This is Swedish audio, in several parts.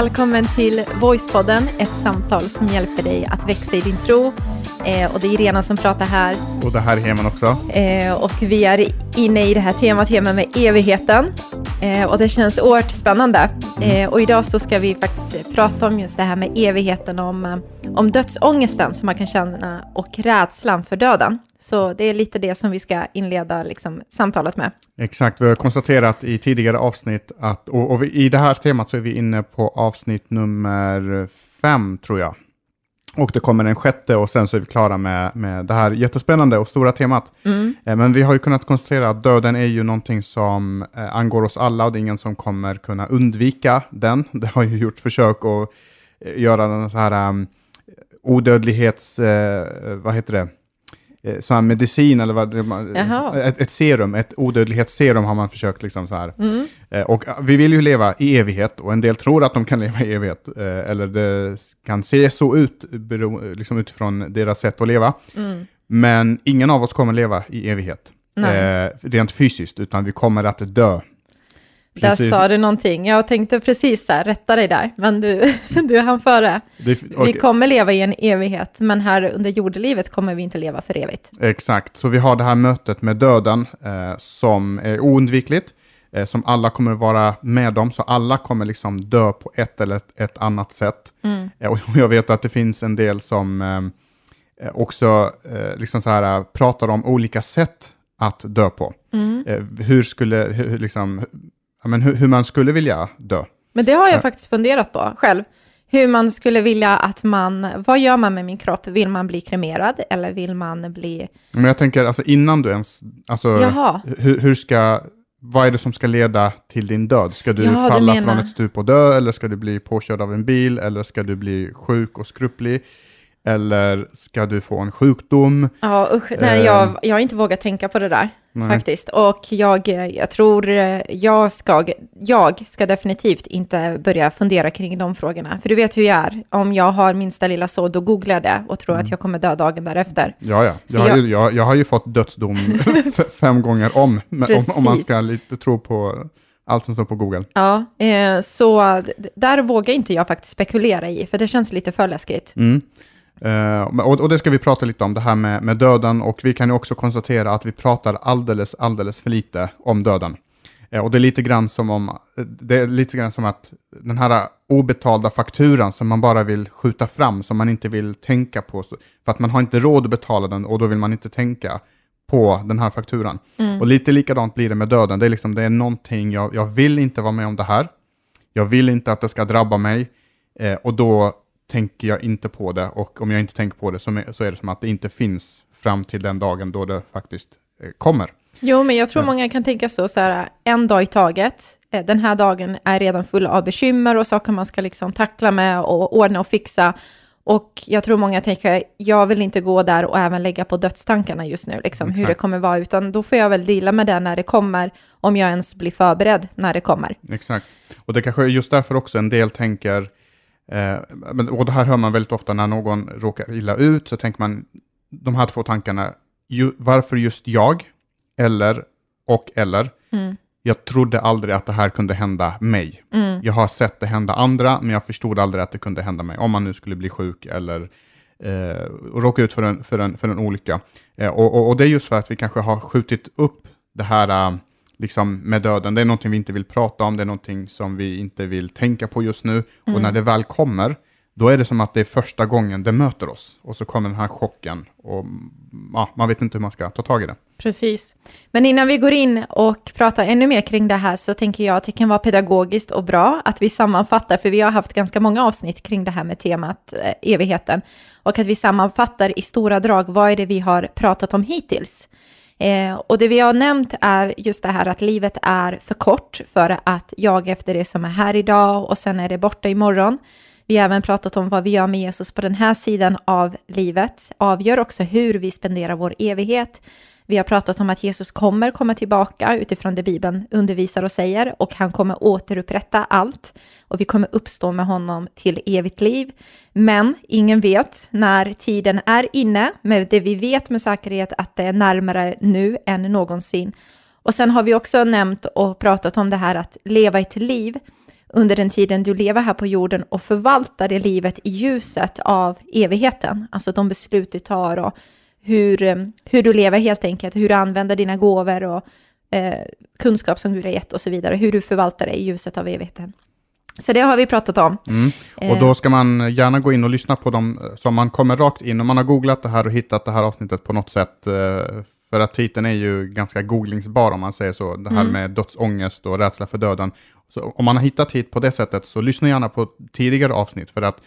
välkommen till Voicepodden, ett samtal som hjälper dig att växa i din tro. Eh, och det är Irena som pratar här. Och det här är Heman också. Eh, och vi är inne i det här temat, temat med evigheten. Eh, och det känns oerhört spännande. Eh, och idag så ska vi faktiskt prata om just det här med evigheten, om, eh, om dödsångesten som man kan känna och rädslan för döden. Så det är lite det som vi ska inleda liksom, samtalet med. Exakt, vi har konstaterat i tidigare avsnitt att, och, och vi, i det här temat så är vi inne på avsnitt nummer fem tror jag. Och det kommer en sjätte och sen så är vi klara med, med det här jättespännande och stora temat. Mm. Eh, Men vi har ju kunnat konstatera att döden är ju någonting som eh, angår oss alla och det är ingen som kommer kunna undvika den. Det har ju gjort försök att eh, göra den så här um, odödlighets, eh, vad heter det, sån här medicin eller vad Jaha. ett, ett serum, ett odödlighetsserum har man försökt liksom så här. Mm. Eh, Och eh, vi vill ju leva i evighet och en del tror att de kan leva i evighet. eh, Eller det kan se så ut liksom utifrån deras sätt att leva. Mm. Men ingen av oss kommer leva i evighet. Nej. Eh, rent fysiskt, utan vi kommer att dö. Där Precis. sa du någonting. Jag tänkte precis så här, rätta dig där, men du, du hann före. Det, Vi kommer leva i en evighet, men här under jordelivet kommer vi inte leva för evigt. Exakt, så vi har det här mötet med döden eh, som är oundvikligt. Eh, som alla kommer vara med om, så alla kommer liksom dö på ett eller ett, ett annat sätt. Mm. Eh, Och jag vet att det finns en del som eh, eh, också liksom så här, pratar om olika sätt att dö på. Mm. Hur, skulle, hur liksom, ja, men hur, hur man skulle vilja dö. Men det har jag Ja. faktiskt funderat på själv. Hur man skulle vilja att man, vad gör man med min kropp? Vill man bli kremerad eller vill man bli, Men jag tänker, alltså innan du ens, alltså, jaha, hur, hur ska, vad är det som ska leda till din död? Ska du Ja, du falla menar- från ett stup och dö, eller ska du bli påkörd av en bil, eller ska du bli sjuk och skrupplig? Eller ska du få en sjukdom? ja usch, nej jag, jag har inte vågat tänka på det där Nej. faktiskt. Och jag, jag tror eh, jag ska, jag ska definitivt inte börja fundera kring de frågorna. För du vet hur jag är, om jag har minsta lilla så, då googlar jag det och tror Mm. att jag kommer dö dagen därefter. Ja, ja. Så Jag, har jag- ju, jag, jag har ju fått dödsdom fem gånger om, om, om man ska lite tro på allt som står på Google. Ja, eh, så där vågar inte jag faktiskt spekulera i, för det känns lite för läskigt. Mm. Men- och, och det ska vi prata lite om, det här med, med döden. Och vi kan ju också konstatera att vi pratar alldeles, alldeles för lite om döden. Eh, och det är lite grann som om, det är lite grann som att den här obetalda fakturan som man bara vill skjuta fram, som man inte vill tänka på, för att man har inte råd att betala den och då vill man inte tänka på den här fakturan. Mm. Och lite likadant blir det med döden. Det är liksom, det är någonting, jag, jag vill inte vara med om det här. Jag vill inte att det ska drabba mig. Eh, och då tänker jag inte på det. Och om jag inte tänker på det så, så är det som att det inte finns fram till den dagen då det faktiskt eh, kommer. Jo, men jag tror många kan tänka så, så här, en dag i taget. Eh, Den här dagen är redan full av bekymmer och saker man ska liksom tackla med och ordna och fixa. Och jag tror många tänker, jag vill inte gå där och även lägga på dödstankarna just nu, liksom, hur det kommer vara, utan då får jag väl dela med det när det kommer, om jag ens blir förberedd när det kommer. Exakt. Och det kanske är just därför också en del tänker, men- och det här hör man väldigt ofta när någon råkar illa ut, så tänker man de här två tankarna, ju, varför just jag? Eller, och eller, Mm. jag trodde aldrig att det här kunde hända mig. Mm. Jag har sett det hända andra, men jag förstod aldrig att det kunde hända mig. Om man nu skulle bli sjuk eller eh, råka ut för en, för en, för en olycka. Eh, och, och, och det är just för att vi kanske har skjutit upp det här eh, liksom med döden. Det är någonting vi inte vill prata om, det är någonting som vi inte vill tänka på just nu. Och när det väl kommer, då är det som att det är första gången det möter oss. Och så kommer den här chocken och mm, ja, man vet inte hur man ska ta tag i det. Precis. Men innan vi går in och pratar ännu mer kring det här så tänker jag att det kan vara pedagogiskt och bra att vi sammanfattar, för vi har haft ganska många avsnitt kring det här med temat eh, evigheten, och att vi sammanfattar i stora drag vad är det vi har pratat om hittills. Eh, och det vi har nämnt är just det här att livet är för kort för att jaga efter det som är här idag och sen är det borta imorgon. Vi har även pratat om vad vi gör med Jesus på den här sidan av livet, avgör också hur vi spenderar vår evighet. Vi har pratat om att Jesus kommer komma tillbaka utifrån det Bibeln undervisar och säger och han kommer återupprätta allt och vi kommer uppstå med honom till evigt liv. Men ingen vet när tiden är inne, men det vi vet med säkerhet att det är närmare nu än någonsin. Och sen har vi också nämnt och pratat om det här att leva ett liv under den tiden du lever här på jorden och förvalta det livet i ljuset av evigheten, alltså de beslut du tar och hur, eh, hur du lever helt enkelt, hur du använder dina gåvor och eh, kunskap som Gud har gett och så vidare, hur du förvaltar det i ljuset av evigheten. Så det har vi pratat om. Mm. Och då ska man gärna gå in och lyssna på dem, så man kommer rakt in, om man har googlat det här och hittat det här avsnittet på något sätt, eh, för att titeln är ju ganska googlingsbar om man säger så, det här mm. med dödsångest och rädsla för döden. Så om man har hittat hit på det sättet, så lyssna gärna på tidigare avsnitt, för att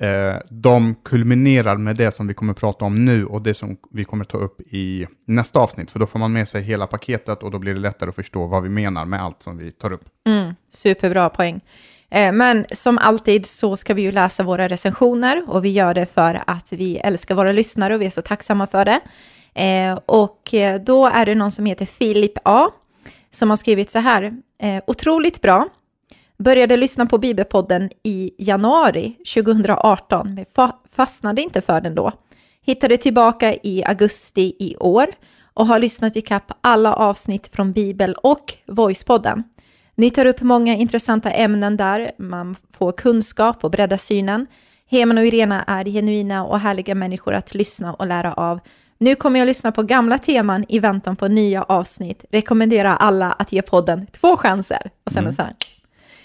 eh, de kulminerar med det som vi kommer prata om nu och det som vi kommer ta upp i nästa avsnitt, för då får man med sig hela paketet och då blir det lättare att förstå vad vi menar med allt som vi tar upp. Mm, superbra poäng. Eh, men som alltid så ska vi ju läsa våra recensioner och vi gör det för att vi älskar våra lyssnare och vi är så tacksamma för det. Eh, och eh, då är det någon som heter Filip A som har skrivit så här. Eh, otroligt bra. Började lyssna på Bibelpodden i januari 2018, men fastnade inte för den då. Hittade tillbaka i augusti i år och har lyssnat i kapp alla avsnitt från Bibel och Voicepodden. Ni tar upp många intressanta ämnen där, man får kunskap och bredda synen. Heman och Irena är genuina och härliga människor att lyssna och lära av. Nu kommer jag lyssna på gamla teman i väntan på nya avsnitt. Rekommenderar alla att ge podden två chanser. Och sen mm. så här.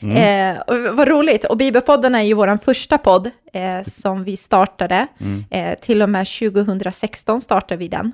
Mm. Eh, vad roligt. Och Bibelpodden är ju vår första podd eh, som vi startade. Mm. Eh, till och med 2016 startade vi den.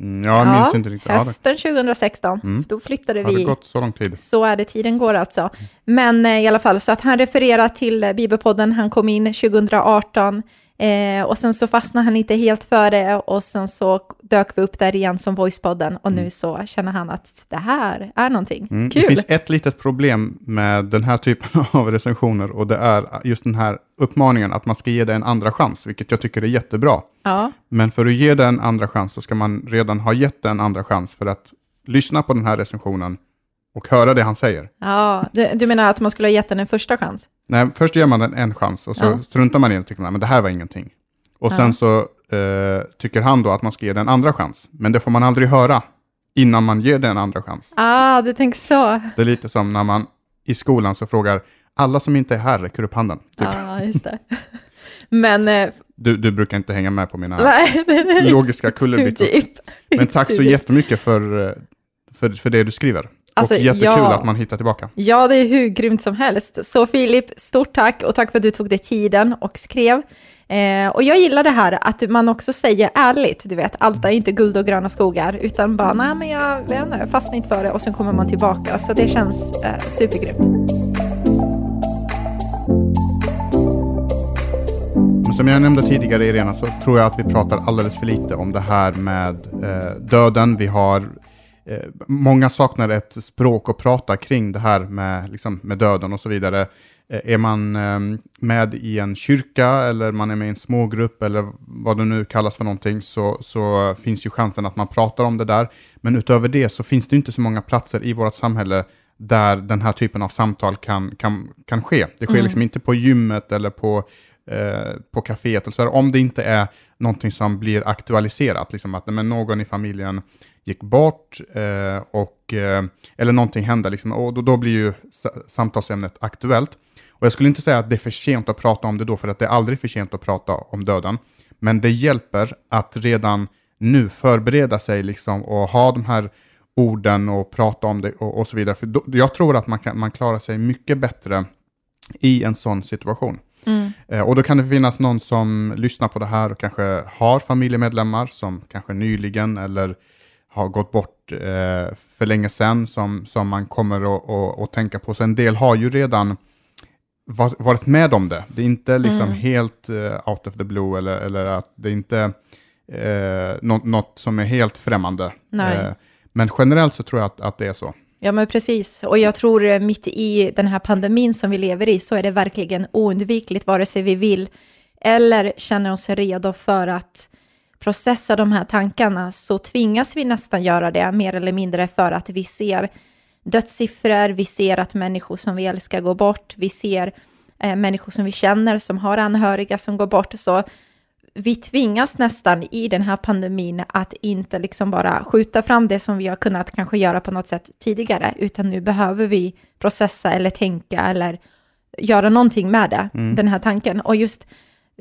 Mm, jag minns inte riktigt. Hösten 2016, mm. då flyttade vi. Har det gått så lång tid? Så är det, tiden går alltså. Men eh, i alla fall, så att han refererar till Bibelpodden, han kom in 2018, Eh, och sen så fastnade han inte helt för det och sen så dök vi upp där igen som Voicepodden och mm. nu så känner han att det här är någonting mm. kul. Det finns ett litet problem med den här typen av recensioner och det är just den här uppmaningen att man ska ge det en andra chans, vilket jag tycker är jättebra. Ja. Men för att ge det en andra chans så ska man redan ha gett det en andra chans för att lyssna på den här recensionen och höra det han säger. Ja, du, du menar att man skulle ha gett den en första chans? Nej, först ger man den en chans och så ja. struntar man i den och tycker man, men det här var ingenting. Och ja. sen så eh, tycker han då att man ska ge den en andra chans, men det får man aldrig höra innan man ger den en andra chans. Ah, du tänker så. Det är lite som när man i skolan så frågar, alla som inte är här räcker upp handen. Typ. Ja, just det. men... Eh, du, du brukar inte hänga med på mina nej, logiska kullerbyttor. Men tack så jättemycket för, eh, för, för det du skriver. Alltså, och jättekul ja, att man hittar tillbaka. Ja, det är hur grymt som helst. Så Filip, stort tack och tack för att du tog dig tiden och skrev. Eh, och jag gillar det här att man också säger ärligt, du vet, allt är inte guld och gröna skogar, utan bara, nej men jag jag fastnar inte för det och sen kommer man tillbaka. Så det känns eh, supergrymt. Som jag nämnde tidigare Irena så tror jag att vi pratar alldeles för lite om det här med eh, döden. Vi har många saknar ett språk att prata kring det här med, liksom, med döden och så vidare. Eh, är man eh, med i en kyrka eller man är med i en smågrupp eller vad det nu kallas för någonting så, så finns ju chansen att man pratar om det där. Men utöver det så finns det inte så många platser i vårt samhälle där den här typen av samtal kan, kan, kan ske. Det sker mm. liksom inte på gymmet eller på, eh, på kaféet. Eller så om det inte är någonting som blir aktualiserat, liksom att men någon i familjen gick bort eh, och, eh, eller någonting hände, liksom, och då, då blir ju samtalsämnet aktuellt. Och jag skulle inte säga att det är för sent att prata om det då, för att det är aldrig för sent att prata om döden. Men det hjälper att redan nu förbereda sig liksom, och ha de här orden och prata om det och, och så vidare. För då, jag tror att man, kan, man klarar sig mycket bättre i en sån situation. Mm. Eh, och då kan det finnas någon som lyssnar på det här och kanske har familjemedlemmar som kanske nyligen eller har gått bort eh, för länge sedan som, som man kommer att tänka på. Så en del har ju redan varit med om det. Det är inte liksom mm. helt uh, out of the blue eller, eller att det är inte uh, något, något, som är helt främmande. Uh, men generellt så tror jag att, att det är så. Ja, men precis. Och jag tror eh, mitt i den här pandemin som vi lever i så är det verkligen oundvikligt, vare sig vi vill eller känner oss redo för att processa de här tankarna, så tvingas vi nästan göra det, mer eller mindre för att vi ser dödssiffror, vi ser att människor som vi älskar går bort, vi ser eh, människor som vi känner som har anhöriga som går bort. Så vi tvingas nästan i den här pandemin att inte liksom bara skjuta fram det som vi har kunnat kanske göra på något sätt tidigare, utan nu behöver vi processa eller tänka eller göra någonting med det, den här tanken. Och just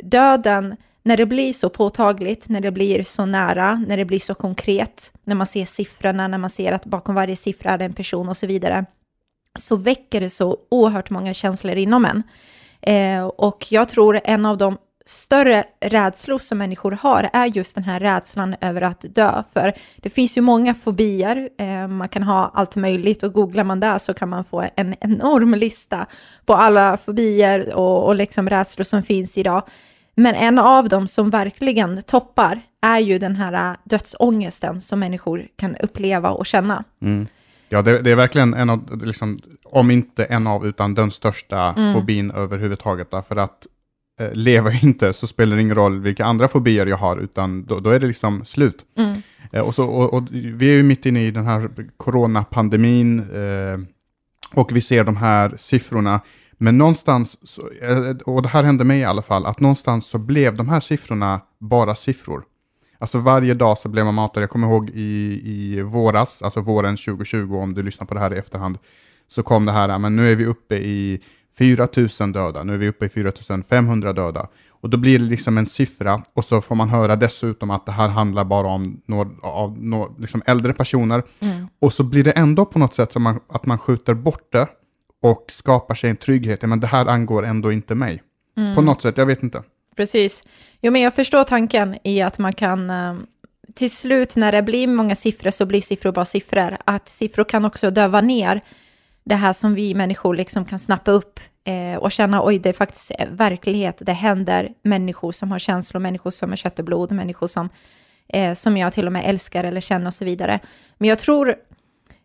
döden, när det blir så påtagligt, när det blir så nära, när det blir så konkret, när man ser siffrorna, när man ser att bakom varje siffra är det en person och så vidare, så väcker det så oerhört många känslor inom en. Eh, och jag tror en av de större rädslor som människor har är just den här rädslan över att dö. För det finns ju många fobier, eh, man kan ha allt möjligt och googlar man där så kan man få en enorm lista på alla fobier och, och liksom rädslor som finns idag. Men en av dem som verkligen toppar är ju den här dödsångesten som människor kan uppleva och känna. Mm. Ja, det, det, är verkligen en av, liksom, om inte en av, utan den största mm. fobin överhuvudtaget. För att eh, lever jag inte så spelar det ingen roll vilka andra fobier jag har, utan då, då är det liksom slut. Mm. Eh, och, så, och, och, vi är ju mitt inne i den här coronapandemin eh, och vi ser de här siffrorna. Men någonstans, så, eh, och det här hände mig i alla fall, att någonstans så blev de här siffrorna bara siffror. Alltså varje dag så blev man matad. Jag kommer ihåg i, i våras, alltså våren 2020, om du lyssnar på det här i efterhand, så kom det här, men nu är vi uppe i 4 000 döda, nu är vi uppe i 4 500 döda. Och då blir det liksom en siffra och så får man höra dessutom att det här handlar bara om några, av, några liksom äldre personer. Mm. Och så blir det ändå på något sätt som man, att man skjuter bort det och skapar sig en trygghet. Men det här angår ändå inte mig. Mm. På något sätt, jag vet inte. Precis. Jo, men jag förstår tanken i att man kan eh, till slut när det blir många siffror så blir siffror bara siffror. Att siffror kan också döva ner det här som vi människor liksom kan snappa upp eh, och känna oj, det är faktiskt eh, verklighet. Det händer människor som har känslor, människor som är kött och blod, människor som, eh, som jag till och med älskar eller känner och så vidare. Men jag tror,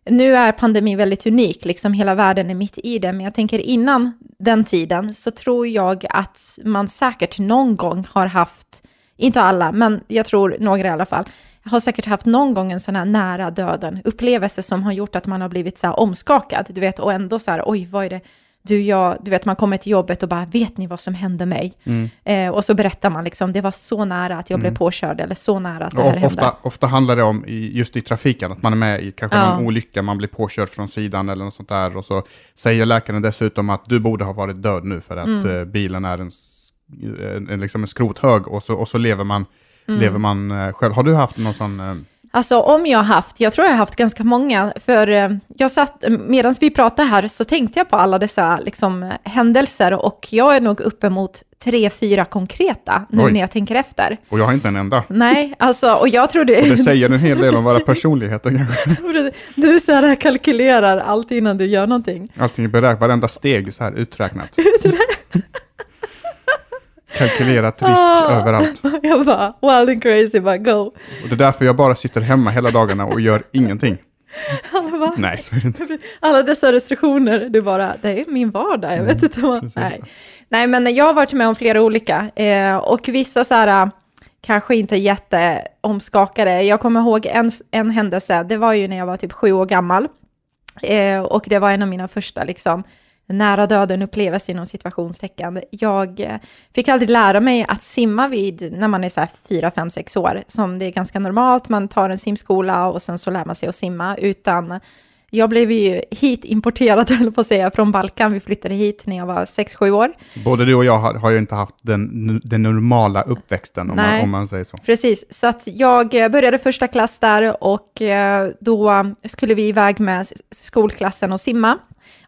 nu är pandemin väldigt unik, liksom hela världen är mitt i det, men jag tänker innan den tiden så tror jag att man säkert någon gång har haft, inte alla, men jag tror några i alla fall, har säkert haft någon gång en sån här nära döden upplevelse som har gjort att man har blivit så här omskakad, du vet, och ändå så här, oj, vad är det, du, jag, du vet, man kommer till jobbet och bara, vet ni vad som hände mig? Mm. Eh, och så berättar man liksom, det var så nära att jag mm. blev påkörd, eller så nära att det här ofta, hände. Ofta handlar det om, just i trafiken, att man är med i kanske ja. någon olycka, man blir påkörd från sidan eller något sånt där, och så säger läkaren dessutom att du borde ha varit död nu för att mm. eh, bilen är en, en, en, liksom en skrothög, och så, och så lever man Mm. Lever man eh, själv? Har du haft någon sån... Eh... Alltså om jag har haft, jag tror jag har haft ganska många, för eh, jag satt, medan vi pratade här så tänkte jag på alla dessa liksom, händelser och jag är nog uppemot tre, fyra konkreta nu Oj. när jag tänker efter. Och jag har inte en enda. Nej, alltså, och jag tror det... Och det säger en hel del om våra personligheter kanske. Du, du så här kalkylerar allt innan du gör någonting. Allting är beräknat, varenda steg så här uträknat. Kalkylerat risk ah, överallt. Jag bara, wild and crazy, bara go. Och det är därför jag bara sitter hemma hela dagarna och gör ingenting. Bara, nej, så är det inte. Alla dessa restriktioner, du bara, det är min vardag, jag vet mm, inte vad. Nej. nej, men jag har varit med om flera olika. Eh, och vissa så här, kanske inte jätteomskakade. Jag kommer ihåg en, en händelse, det var ju när jag var typ sju år gammal. Eh, och det var en av mina första liksom, nära döden upplevelse inom situationstecken. Jag eh, fick aldrig lära mig att simma vid när man är så här 4, 5, 6 år, som det är ganska normalt. Man tar en simskola och sen så lär man sig att simma, utan jag blev ju hit importerad, höll på att säga, från Balkan. Vi flyttade hit när jag var 6-7 år. Både du och jag har, har ju inte haft den, den normala uppväxten, om man, om man, säger så. Precis, så att jag började första klass där och eh, då skulle vi iväg med skolklassen och simma.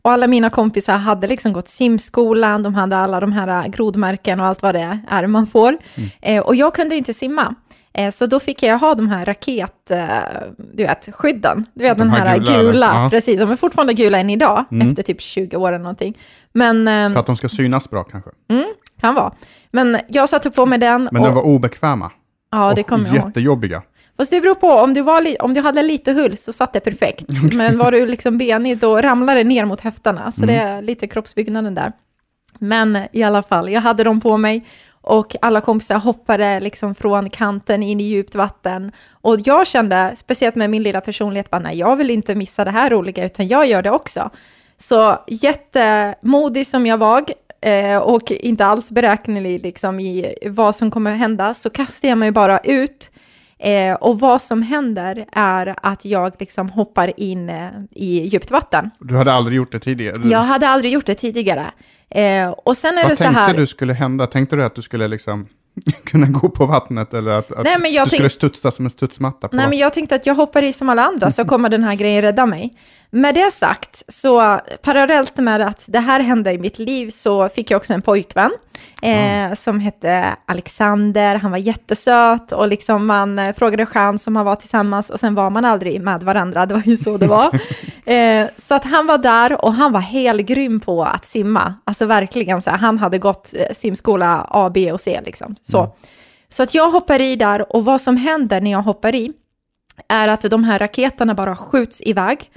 Och alla mina kompisar hade liksom gått simskolan, de hade alla de här grodmärken och allt vad det är man får. Mm. Eh, och jag kunde inte simma. Eh, så då fick jag ha de här raket, eh, du vet, skydden. Du vet de den här, här gula, gula precis, de är fortfarande gula än idag, mm. efter typ 20 år eller någonting. Men, För att de ska synas bra kanske? Mm, kan vara. Men jag satte på mig den. Men och, de var obekväma? Ja, det kommer jag ihåg. Jättejobbiga. Fast det beror på, om du, var om du hade lite hull så satt det perfekt. Men var du liksom benig då ramlade det ner mot höfterna. Så mm. det är lite kroppsbyggnaden där. Men i alla fall, jag hade dem på mig och alla kompisar hoppade liksom från kanten in i djupt vatten. Och jag kände, speciellt med min lilla personlighet, bara, nej, jag vill inte missa det här roliga, utan jag gör det också. Så jättemodig som jag var, eh, och inte alls beräknelig liksom, i vad som kommer hända, så kastade jag mig bara ut Eh, och vad som händer är att jag liksom hoppar in eh, i djupt vatten. Du hade aldrig gjort det tidigare? Du, Jag hade aldrig gjort det tidigare. Eh, och sen är vad det så tänkte här... du skulle hända? Tänkte du att du skulle liksom kunna gå på vattnet eller att, att Nej, men jag du tänk- skulle studsa som en studsmatta på? Nej, men jag tänkte att jag hoppar i som alla andra så kommer den här grejen rädda mig. Med det sagt, så parallellt med att det här hände i mitt liv så fick jag också en pojkvän eh, som hette Alexander. Han var jättesöt och liksom man eh, frågade chans om man var tillsammans och sen var man aldrig med varandra. Det var ju så det var. eh, så att han var där och han var helgrym på att simma. Alltså verkligen så här, han hade gått eh, simskola A, B och C liksom. Så. Så att jag hoppar i där och vad som händer när jag hoppar i är att de här raketerna bara skjuts iväg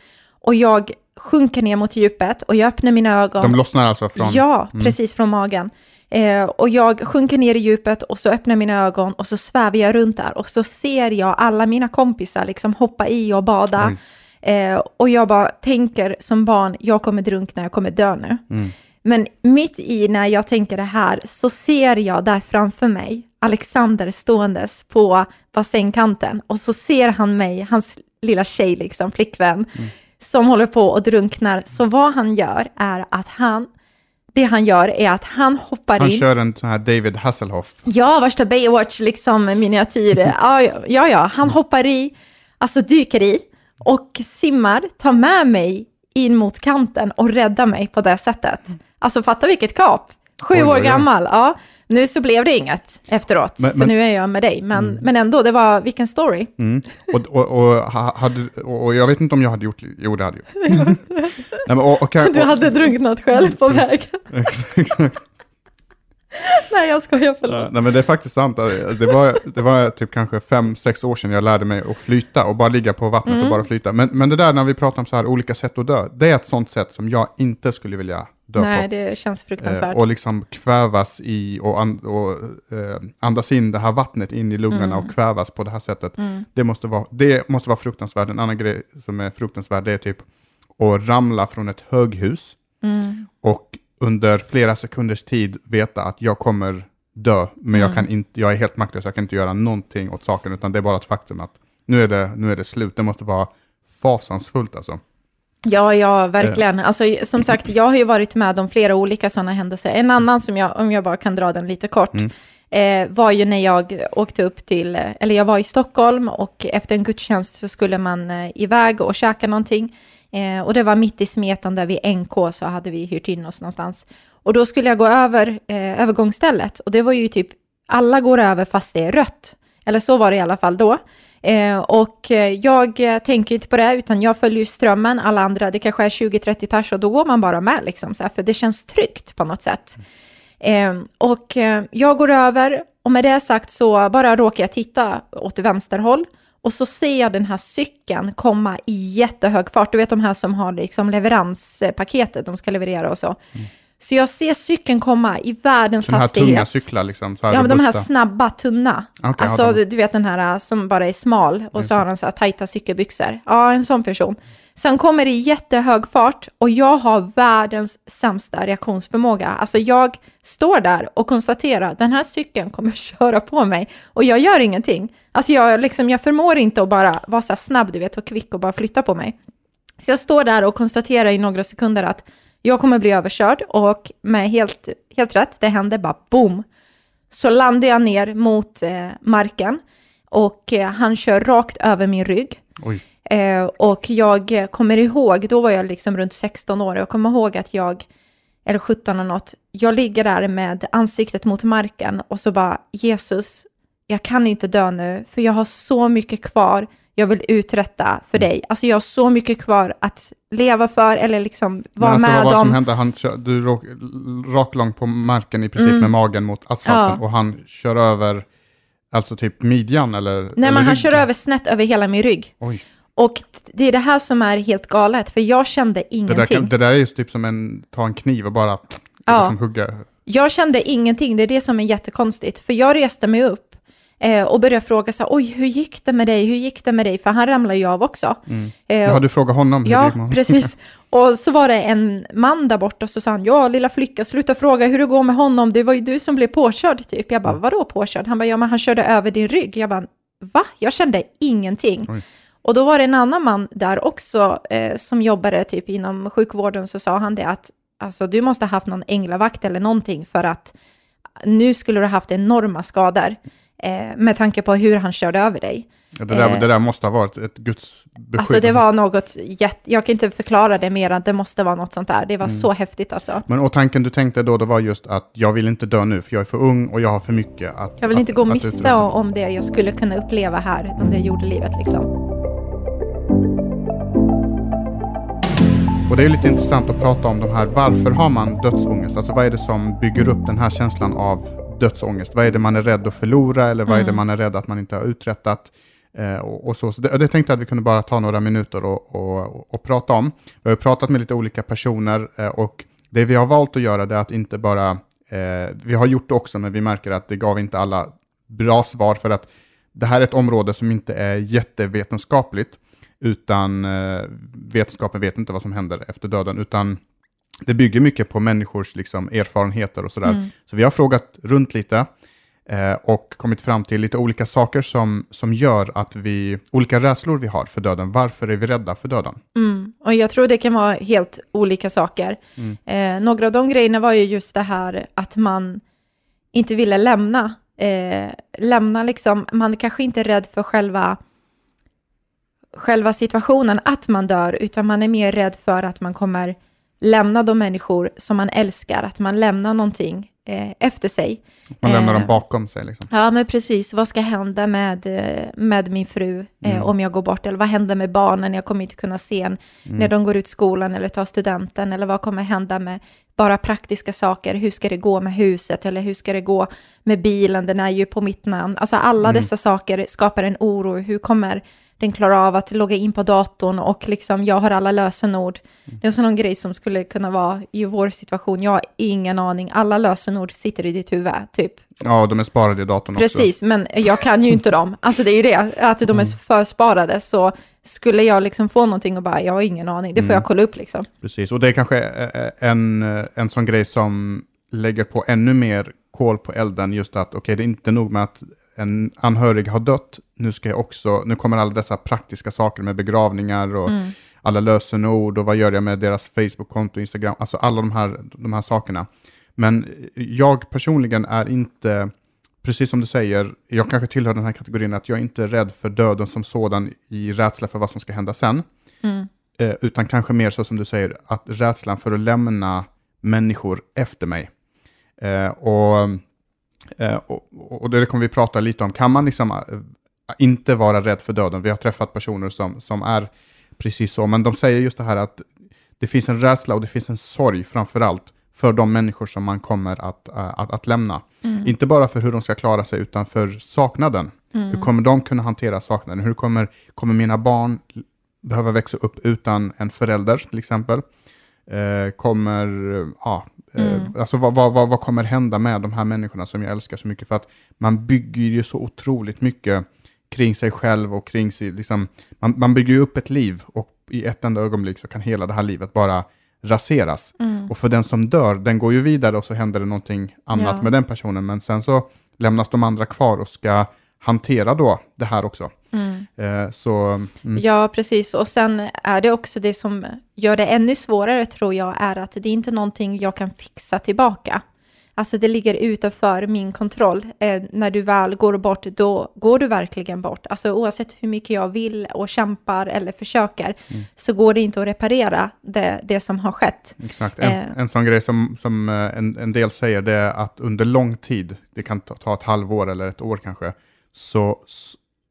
och jag sjunker ner mot djupet och jag öppnar mina ögon. De lossnar alltså från... Ja, precis från magen. Eh, och jag sjunker ner i djupet och så öppnar mina ögon och så svävar jag runt där och så ser jag alla mina kompisar liksom hoppa i och bada. Eh, och jag bara tänker som barn, jag kommer drunkna, jag kommer dö nu. Men mitt i när jag tänker det här så ser jag där framför mig Alexander ståendes på bassängkanten och så ser han mig, hans lilla tjej, liksom, flickvän, som håller på och drunknar. Så vad han gör är att han, det han gör är att han hoppar Han in. kör en sån här David Hasselhoff. Ja, värsta Baywatch, liksom miniatyr. Ja, ja, ja, han hoppar i, alltså dyker i och simmar, tar med mig in mot kanten och räddar mig på det sättet. Alltså fatta vilket kap. Sju Oj, oj, år oj. gammal, ja. Nu så blev det inget efteråt, Men- för men- nu är jag med dig. Men, men ändå, det var, vilken story. Mm. Och, och, och, ha- hade, och och jag vet inte om jag hade gjort... Jo, det hade jag. Nej, men, och, och, Du hade drunknat själv på vägen. Nej, jag skojar, Ja, förlåt. Nej men det är faktiskt sant. Det var, det var typ kanske fem, sex år sedan jag lärde mig att flyta och bara ligga på vattnet Mm. och bara flyta. Men, men det där när vi pratar om så här olika sätt att dö, det är ett sånt sätt som jag inte skulle vilja dö Nej, på. det känns Eh, fruktansvärt. och liksom kvävas i och, an, och eh, andas in det här vattnet in i lungorna Mm. och kvävas på det här sättet. Det, måste vara, det måste vara fruktansvärt. En annan grej som är fruktansvärd det är typ att ramla från ett höghus Mm. och under flera sekunders tid veta att jag kommer dö, men Mm. jag, kan inte, jag är helt maktlös, jag kan inte göra någonting åt saken, utan det är bara ett faktum att nu är det, nu är det slut. Det måste vara fasansfullt alltså. Ja, ja, verkligen. Alltså, som sagt, jag har ju varit med om flera olika sådana händelser. En annan som jag, om jag bara kan dra den lite kort, eh, var ju när jag åkte upp till, eller jag var i Stockholm och efter en gudstjänst så skulle man eh, iväg och käka någonting. Eh, och det var mitt i smeten där vid NK så hade vi hyrt in oss någonstans. Och då skulle jag gå över eh, övergångsstället och det var ju typ, alla går över fast det är rött. Eller så var det i alla fall då. Eh, och eh, jag eh, tänker inte på det, utan jag följer ju strömmen. Alla andra, det kanske är 20-30 pers och då går man bara med, liksom, så här, för det känns tryggt på något sätt. Eh, och eh, jag går över och med det sagt så bara råkar jag titta åt vänsterhåll och så ser jag den här cykeln komma i jättehög fart. Du vet de här som har liksom leveranspaketet, de ska leverera och så. Så jag ser cykeln komma i världens Sådana här hastighet. tunga cyklar liksom. Så Ja, men de här snabba, tunna. Okej, alltså, du vet den här äh, som bara är smal och så har den så här tajta cykelbyxor. Ja, en sån person. Sen kommer det i jättehög fart och jag har världens sämsta reaktionsförmåga. Alltså jag står där och konstaterar den här cykeln kommer köra på mig och jag gör ingenting. Alltså jag, liksom, jag förmår inte att bara vara så här snabb, du vet, och kvick och bara flytta på mig. Så jag står där och konstaterar i några sekunder att jag kommer bli överkörd och med helt, helt rätt, det händer bara boom. Så landar jag ner mot eh, marken och eh, han kör rakt över min rygg. Oj. Eh, och jag kommer ihåg, då var jag liksom runt 16 år, jag kommer ihåg att jag, eller 17 och något, jag ligger där med ansiktet mot marken och så bara, Jesus, jag kan inte dö nu, för jag har så mycket kvar jag vill uträtta för dig. Alltså jag har så mycket kvar att leva för eller liksom vara alltså, vad med var det som om. hände? Han kör, du råk, raklång på marken i princip med magen mot asfalten Mm. Ja. och han kör över, alltså typ midjan eller? Nej, eller men han kör över snett över hela min rygg. Oj. Och det är det här som är helt galet, för jag kände Det ingenting. där, kan, det där är ju typ som en, ta en kniv och bara Ja. liksom hugga. Jag kände ingenting, det är det som är jättekonstigt. För jag reste mig upp eh, och började fråga så här, oj, hur gick det med dig? Hur gick det med dig? För han ramlade ju av också. Eh, Ja, du frågar honom hur det Ja, honom. precis. Och så var det en man där borta och så sa han, ja lilla flicka, sluta fråga hur det går med honom, det var ju du som blev påkörd typ. Jag bara, vadå påkörd? Han bara, ja men han körde över din rygg. Jag bara, va? Jag kände ingenting. Oj. Och då var det en annan man där också eh, som jobbade typ inom sjukvården, så sa han det att alltså, du måste ha haft någon änglavakt eller någonting för att nu skulle du ha haft enorma skador eh, med tanke på hur han körde över dig. Ja, det, där, Eh. det där måste ha varit ett Guds beskydd. Alltså det var något jätte, jag kan inte förklara det mer än det måste vara något sånt där. Det var så häftigt alltså. Men och tanken du tänkte då, det var just att jag vill inte dö nu, för jag är för ung och jag har för mycket att... Jag vill att, inte gå miste om det jag skulle kunna uppleva här under jordelivet liksom. Och det är lite intressant att prata om de här, varför har man dödsångest? Alltså vad är det som bygger upp den här känslan av dödsångest? Vad är det man är rädd att förlora eller vad är det man är rädd att man inte har uträttat? Eh, och, och så. så det, det tänkte jag att vi kunde bara ta några minuter och, och, och prata om. Vi har pratat med lite olika personer eh, och det vi har valt att göra det är att inte bara, eh, vi har gjort det också men vi märker att det gav inte alla bra svar för att det här är ett område som inte är jättevetenskapligt utan eh, vetenskapen vet inte vad som händer efter döden, utan det bygger mycket på människors liksom, erfarenheter och sådär. Mm. Så vi har frågat runt lite eh, och kommit fram till lite olika saker som, som gör att vi, olika rädslor vi har för döden. Varför är vi rädda för döden? Mm. Och jag tror det kan vara helt olika saker. Eh, några av de grejerna var ju just det här att man inte ville lämna. Eh, lämna liksom, man kanske inte är rädd för själva, själva situationen att man dör, utan man är mer rädd för att man kommer lämna de människor som man älskar, att man lämnar någonting eh, efter sig. Man lämnar Eh, dem bakom sig. Liksom. Ja, men precis. Vad ska hända med, eh, med min fru eh, Mm. om jag går bort? Eller vad händer med barnen? Jag kommer inte kunna se en Mm. när de går ut skolan eller tar studenten. Eller vad kommer hända med bara praktiska saker? Hur ska det gå med huset? Eller hur ska det gå med bilen? Den är ju på mitt namn. Alltså alla Mm. dessa saker skapar en oro. Hur kommer den klara av att logga in på datorn och liksom jag har alla lösenord. Mm. Det är en sån grej som skulle kunna vara i vår situation. Jag har ingen aning. Alla lösenord sitter i ditt huvud, typ. Ja, de är sparade i datorn också. Precis, men jag kan ju inte dem. Alltså det är ju det, att de är Mm. försparade. Så skulle jag liksom få någonting och bara, jag har ingen aning, det får Mm. jag kolla upp liksom. Precis, och det är kanske eh, en, en sån grej som lägger på ännu mer kol på elden, just att okej, det är inte nog med att en anhörig har dött, nu ska jag också, nu kommer alla dessa praktiska saker med begravningar och Mm. alla lösenord och vad gör jag med deras Facebook-konto, Instagram, alltså alla de här, de här sakerna. Men jag personligen är inte, precis som du säger, jag kanske tillhör den här kategorin att jag inte är rädd för döden som sådan i rädsla för vad som ska hända sen. Mm. Eh, utan kanske mer så som du säger, att rädslan för att lämna människor efter mig. Eh, och, eh, och, och det kommer vi prata lite om. Kan man liksom eh, inte vara rädd för döden? Vi har träffat personer som, som är precis så, men de säger just det här att det finns en rädsla och det finns en sorg framför allt för de människor som man kommer att, eh, att, att lämna. Mm. Inte bara för hur de ska klara sig, utan för saknaden. Mm. Hur kommer de kunna hantera saknaden? Hur kommer, kommer mina barn behöva växa upp utan en förälder till exempel? Eh, kommer, ja, eh, Mm. alltså vad, vad, vad, vad kommer hända med de här människorna som jag älskar så mycket? För att man bygger ju så otroligt mycket kring sig själv och kring sig, liksom, man, man bygger ju upp ett liv och i ett enda ögonblick så kan hela det här livet bara raseras. Mm. Och för den som dör, den går ju vidare och så händer det någonting annat Ja. med den personen, men sen så lämnas de andra kvar och ska hantera då det här också. Mm. Eh, så, mm, Ja, precis. Och sen är det också det som gör det ännu svårare, tror jag, är att det är inte någonting jag kan fixa tillbaka. Alltså det ligger utanför min kontroll. Eh, när du väl går bort, då går du verkligen bort. Alltså oavsett hur mycket jag vill och kämpar eller försöker, Mm. så går det inte att reparera det, det som har skett. exakt. En, eh. en sån grej som, som eh, en, en del säger, det är att under lång tid, det kan ta, ta ett halvår eller ett år kanske, så,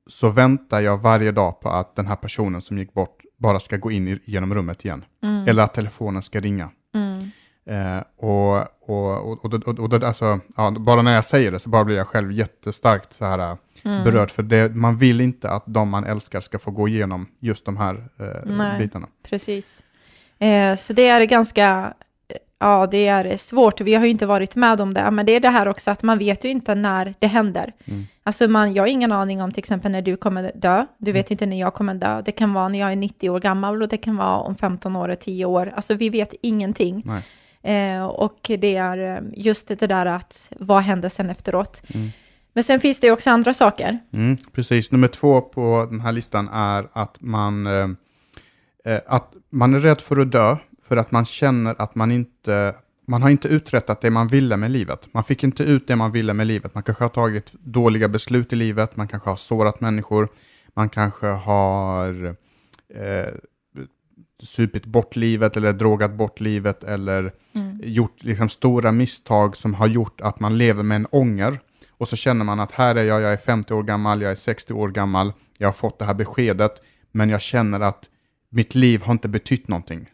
så väntar jag varje dag på att den här personen som gick bort bara ska gå in i, genom rummet igen. Mm. Eller att telefonen ska ringa. Mm. Eh, och, och, och, och, och, och, det- alltså, ja, bara när jag säger det så bara blir jag själv jättestarkt så här, eh, Mm. berörd. För det, man vill inte att de man älskar ska få gå igenom just de här eh, Nej. bitarna. Precis. Eh, så det är ganska, ja det är svårt, vi har ju inte varit med om det, men det är det här också att man vet ju inte när det händer. Mm. Alltså man, jag har ingen aning om till exempel när du kommer dö, du vet inte när jag kommer dö, det kan vara när jag är 90 år gammal och det kan vara om 15 år, 10 år, alltså vi vet ingenting. Nej. Eh, och det är eh, just det där att vad händer sen efteråt. Mm. Men sen finns det också andra saker. Mm, precis. Nummer två på den här listan är att man, eh, eh, att man är rädd för att dö för att man känner att man inte man har inte uträttat det man ville med livet. Man fick inte ut det man ville med livet. Man kanske har tagit dåliga beslut i livet, man kanske har sårat människor, man kanske har eh, supit bort livet eller drogat bort livet eller mm. gjort liksom, stora misstag som har gjort att man lever med en ånger. Och så känner man att här är jag, jag är 50 år gammal, jag är 60 år gammal, jag har fått det här beskedet, men jag känner att mitt liv har inte betytt någonting.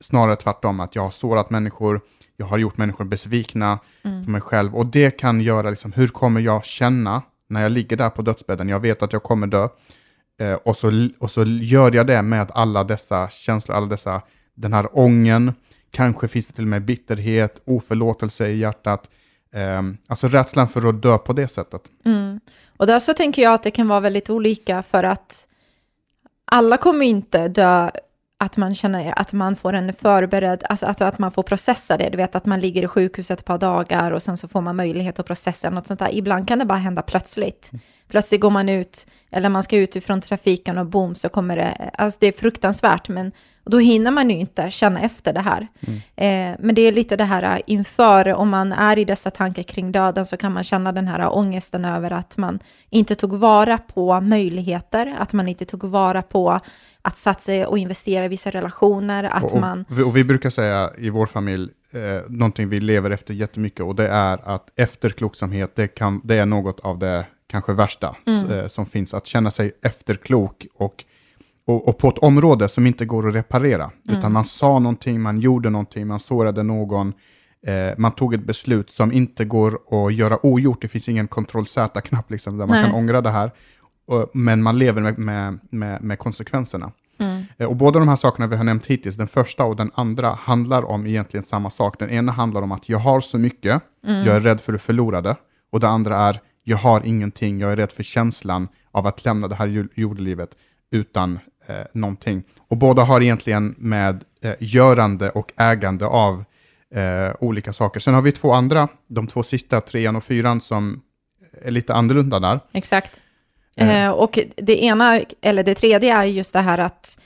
Snarare tvärtom, att jag har sårat människor, jag har gjort människor besvikna mm. på mig själv. Och det kan göra, liksom, hur kommer jag känna när jag ligger där på dödsbädden? Jag vet att jag kommer dö. Eh, och, så, och så gör jag det med alla dessa känslor, alla dessa, den här ången, kanske finns det till och med bitterhet, oförlåtelse i hjärtat. Eh, alltså rädslan för att dö på det sättet. Mm. Och där så tänker jag att det kan vara väldigt olika för att alla kommer inte dö att man känner att man får en förberedd, alltså att, att man får processa det. Du vet att man ligger i sjukhuset ett par dagar och sen så får man möjlighet att processa något sånt där. Ibland kan det bara hända plötsligt. Mm. Plötsligt går man ut, eller man ska ut ifrån trafiken och boom så kommer det, alltså det är fruktansvärt, men då hinner man ju inte känna efter det här. Mm. Eh, men det är lite det här inför, om man är i dessa tankar kring döden så kan man känna den här ångesten över att man inte tog vara på möjligheter, att man inte tog vara på att satsa och investera i vissa relationer, att och, man... Och vi brukar säga i vår familj, eh, någonting vi lever efter jättemycket, och det är att efterkloksamhet, det, kan, det är något av det kanske värsta mm. eh, som finns, att känna sig efterklok och, och, och, på ett område som inte går att reparera, mm. utan man sa någonting, man gjorde någonting, man sårade någon, eh, man tog ett beslut som inte går att göra ogjort, det finns ingen kontroll Z-knapp liksom, där man Nej. kan ångra det här men man lever med, med, med, med konsekvenserna. Mm. Eh, och båda de här sakerna vi har nämnt hittills, den första och den andra, handlar om egentligen samma sak. Den ena handlar om att jag har så mycket, mm. jag är rädd för att förlora det. Och det andra är, jag har ingenting, jag är rädd för känslan av att lämna det här jordelivet utan eh, någonting. Och båda har egentligen med eh, görande och ägande av eh, olika saker. Sen har vi två andra, de två sista, trean och fyran, som är lite annorlunda där. Exakt. Eh, och det ena, eller det tredje är just det här att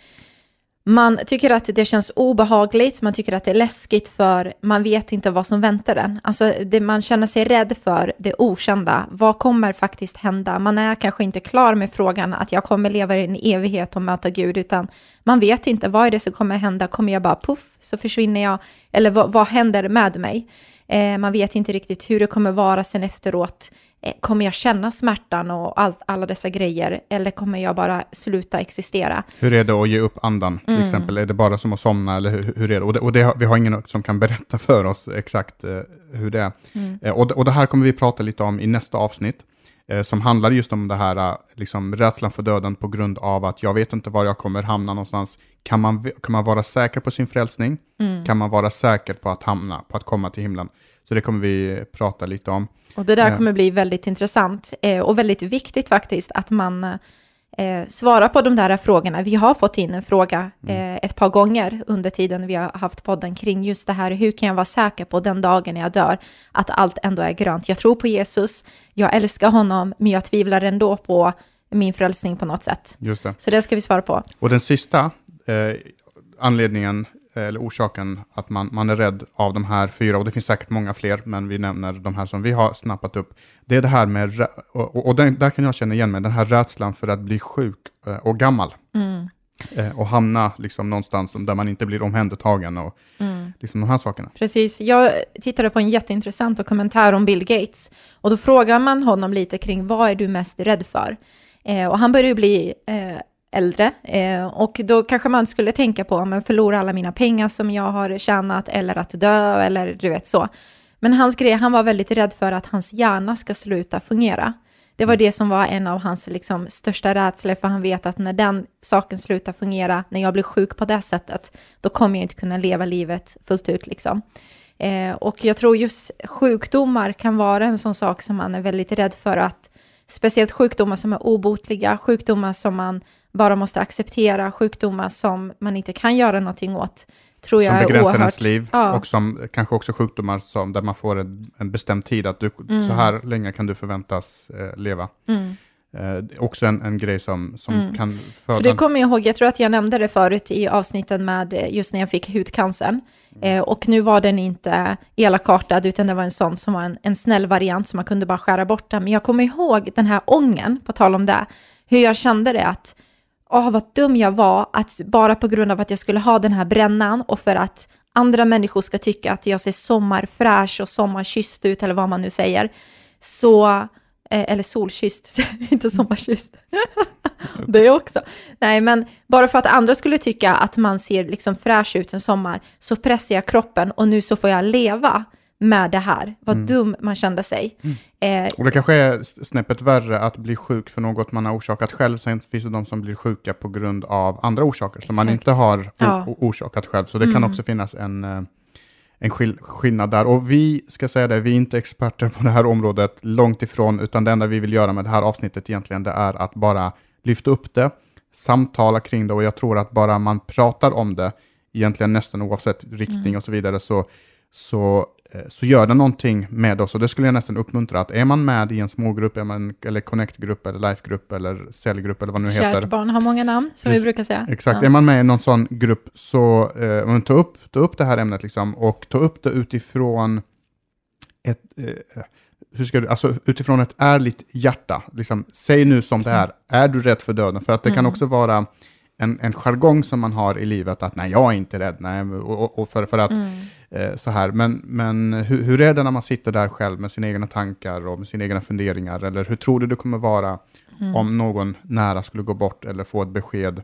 man tycker att det känns obehagligt, man tycker att det är läskigt för man vet inte vad som väntar en. Alltså det man känner sig rädd för, det okända, vad kommer faktiskt hända? Man är kanske inte klar med frågan att jag kommer leva i en evighet och möta Gud, utan man vet inte vad är det som kommer hända, kommer jag bara puff så försvinner jag, eller vad, vad händer med mig? Eh, man vet inte riktigt hur det kommer vara sen efteråt. Eh, kommer jag känna smärtan och all, alla dessa grejer eller kommer jag bara sluta existera? Hur är det att ge upp andan till mm. exempel? Är det bara som att somna eller hur, hur är det? Och, det, och det, vi har ingen som kan berätta för oss exakt eh, hur det är. Mm. Eh, och, och det här kommer vi prata lite om i nästa avsnitt eh, som handlar just om det här, eh, liksom rädslan för döden på grund av att jag vet inte var jag kommer hamna någonstans. Kan man, kan man vara säker på sin frälsning? Mm. Kan man vara säker på att hamna, på att komma till himlen? Så det kommer vi prata lite om. Och det där kommer bli väldigt intressant eh, och väldigt viktigt faktiskt att man eh, svarar på de där frågorna. Vi har fått in en fråga mm. eh, ett par gånger under tiden vi har haft podden kring just det här. Hur kan jag vara säker på den dagen jag dör att allt ändå är grönt? Jag tror på Jesus, jag älskar honom, men jag tvivlar ändå på min frälsning på något sätt. Just det. Så det ska vi svara på. Och den sista eh, anledningen eller orsaken att man, man är rädd av de här fyra, och det finns säkert många fler, men vi nämner de här som vi har snappat upp. Det är det här med, och, och den, där kan jag känna igen mig, den här rädslan för att bli sjuk eh, och gammal. Mm. Eh, och hamna liksom någonstans där man inte blir omhändertagen och mm. liksom de här sakerna. Precis. Jag tittade på en jätteintressant dokumentär om Bill Gates och då frågar man honom lite kring vad är du mest rädd för? Eh, och han börjar ju bli eh, äldre. Eh, och då kanske man skulle tänka på, om jag förlorar alla mina pengar som jag har tjänat, eller att dö, eller du vet så. Men hans grej, han var väldigt rädd för att hans hjärna ska sluta fungera. Det var det som var en av hans liksom, största rädslor, för han vet att när den saken slutar fungera, när jag blir sjuk på det sättet, då kommer jag inte kunna leva livet fullt ut. Liksom. Eh, och jag tror just sjukdomar kan vara en sån sak som man är väldigt rädd för att, speciellt sjukdomar som är obotliga, sjukdomar som man bara måste acceptera sjukdomar som man inte kan göra någonting åt. tror jag som begränsar ens liv Ja. och som kanske också sjukdomar som, där man får en, en bestämd tid att du, Mm. så här länge kan du förväntas eh, leva. Mm. Eh, också en, en grej som, som Mm. kan För föda... det kommer jag ihåg, jag tror att jag nämnde det förut i avsnitten med eh, just när jag fick hudcancern. Eh, och nu var den inte elakartad, utan det var en sån som var en, en snäll variant, så man kunde bara skära bort den. Men jag kommer ihåg den här ången, på tal om det, hur jag kände det att, åh vad dum jag var, att bara på grund av att jag skulle ha den här brännan och för att andra människor ska tycka att jag ser sommarfräsch och sommarkysst ut, eller vad man nu säger, så, eh, eller solkysst, inte sommarkysst. det också. Nej, men bara för att andra skulle tycka att man ser liksom fräsch ut en sommar så pressar jag kroppen och nu så får jag leva med det här. Vad dum man kände sig. Eh, Och det kanske är snäppet värre att bli sjuk för något man har orsakat själv. Sen finns det de som blir sjuka på grund av andra orsaker som man inte har Ja. orsakat själv. Så det kan Mm. också finnas en, eh, en skill- skillnad där. Och vi ska säga det, vi är inte experter på det här området, långt ifrån, utan det enda vi vill göra med det här avsnittet egentligen, det är att bara lyfta upp det, samtala kring det och jag tror att bara man pratar om det, egentligen nästan oavsett riktning Mm. och så vidare, så, så, så gör det någonting med oss. Och det skulle jag nästan uppmuntra, att är man med i en smågrupp, är man, eller connect-grupp, eller life-grupp, eller cellgrupp, eller vad det nu heter, kärt barn har många namn, som vi Precis. brukar säga. Exakt, Ja. är man med i någon sån grupp så eh, ta, upp, ta upp det här ämnet liksom, och ta upp det utifrån ett, eh, hur ska du, alltså utifrån ett ärligt hjärta. Liksom, säg nu som det är, är du rädd för döden? För att det kan Mm. också vara en, en jargong som man har i livet, att nej, jag är inte rädd, nej, och, och- för, för att Mm. eh, så här. Men, men hur, hur är det när man sitter där själv med sina egna tankar och med sina egna funderingar? Eller hur tror du det kommer vara Mm. om någon nära skulle gå bort eller få ett besked?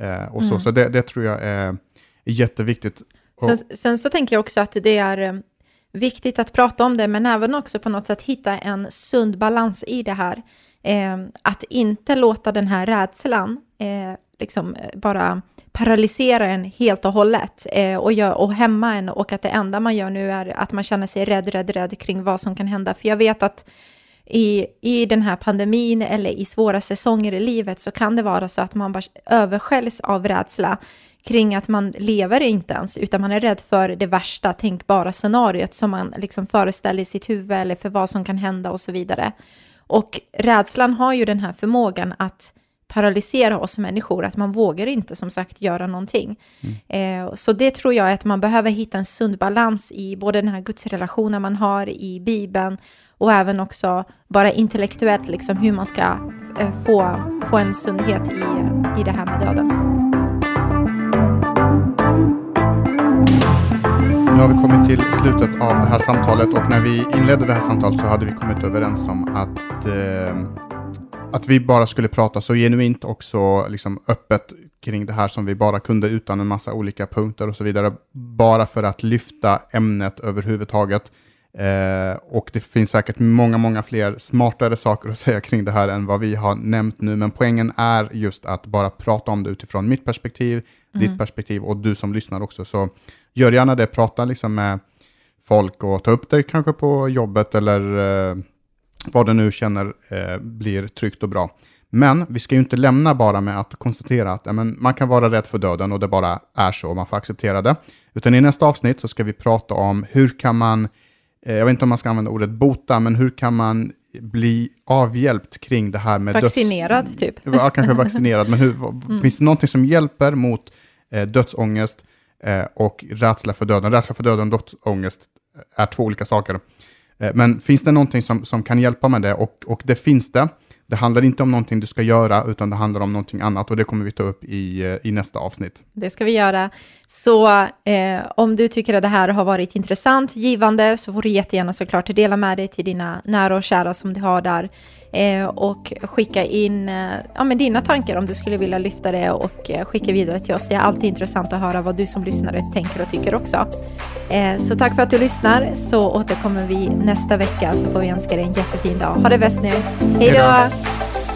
Eh, och så Mm. så det, det tror jag är, jätteviktigt. Sen, sen så tänker jag också att det är eh, viktigt att prata om det, men även också på något sätt hitta en sund balans i det här. Eh, att inte låta den här rädslan eh, liksom eh, bara paralysera en helt och hållet eh, och, gör, och hämma en och att det enda man gör nu är att man känner sig rädd, rädd, rädd kring vad som kan hända. För jag vet att i, i den här pandemin eller i svåra säsonger i livet så kan det vara så att man bara översköljs av rädsla kring att man lever inte ens, utan man är rädd för det värsta tänkbara scenariot som man liksom föreställer i sitt huvud eller för vad som kan hända och så vidare. Och rädslan har ju den här förmågan att paralysera oss människor, att man vågar inte som sagt göra någonting. Eh, så det tror jag är att man behöver hitta en sund balans i både den här gudsrelationen man har i Bibeln och även också bara intellektuellt, liksom hur man ska eh, få, få en sundhet i, eh, i det här med döden. Nu har vi kommit till slutet av det här samtalet och när vi inledde det här samtalet så hade vi kommit överens om att, eh, att vi bara skulle prata så genuint och så liksom öppet kring det här som vi bara kunde utan en massa olika punkter och så vidare. Bara för att lyfta ämnet överhuvudtaget. Eh, och det finns säkert många, många fler smartare saker att säga kring det här än vad vi har nämnt nu. Men poängen är just att bara prata om det utifrån mitt perspektiv, ditt perspektiv och du som lyssnar också. Så gör gärna det, prata liksom med folk och ta upp det kanske på jobbet eller eh, vad du nu känner eh, blir tryggt och bra. Men vi ska ju inte lämna bara med att konstatera att ja, men man kan vara rädd för döden och det bara är så, man får acceptera det. Utan i nästa avsnitt så ska vi prata om hur kan man, eh, jag vet inte om man ska använda ordet bota, men hur kan man bli avhjälpt kring det här med döds- Vaccinerad typ. Ja, kanske vaccinerad, men hur, vad- finns det någonting som hjälper mot eh, dödsångest eh, och rädsla för döden? Rädsla för döden och dödsångest är två olika saker. Eh, men finns det någonting som, som kan hjälpa med det? Och, och det finns det. Det handlar inte om någonting du ska göra, utan det handlar om någonting annat och det kommer vi ta upp i, eh, i nästa avsnitt. Det ska vi göra. Så eh, om du tycker att det här har varit intressant, givande, så får du jättegärna såklart dela med dig till dina nära och kära som du har där. Eh, och skicka in eh, ja, men dina tankar om du skulle vilja lyfta det och eh, skicka vidare till oss. Det är alltid intressant att höra vad du som lyssnare tänker och tycker också. Eh, så tack för att du lyssnar, så återkommer vi nästa vecka så får vi önska dig en jättefin dag. Ha det bäst nu. Hej då.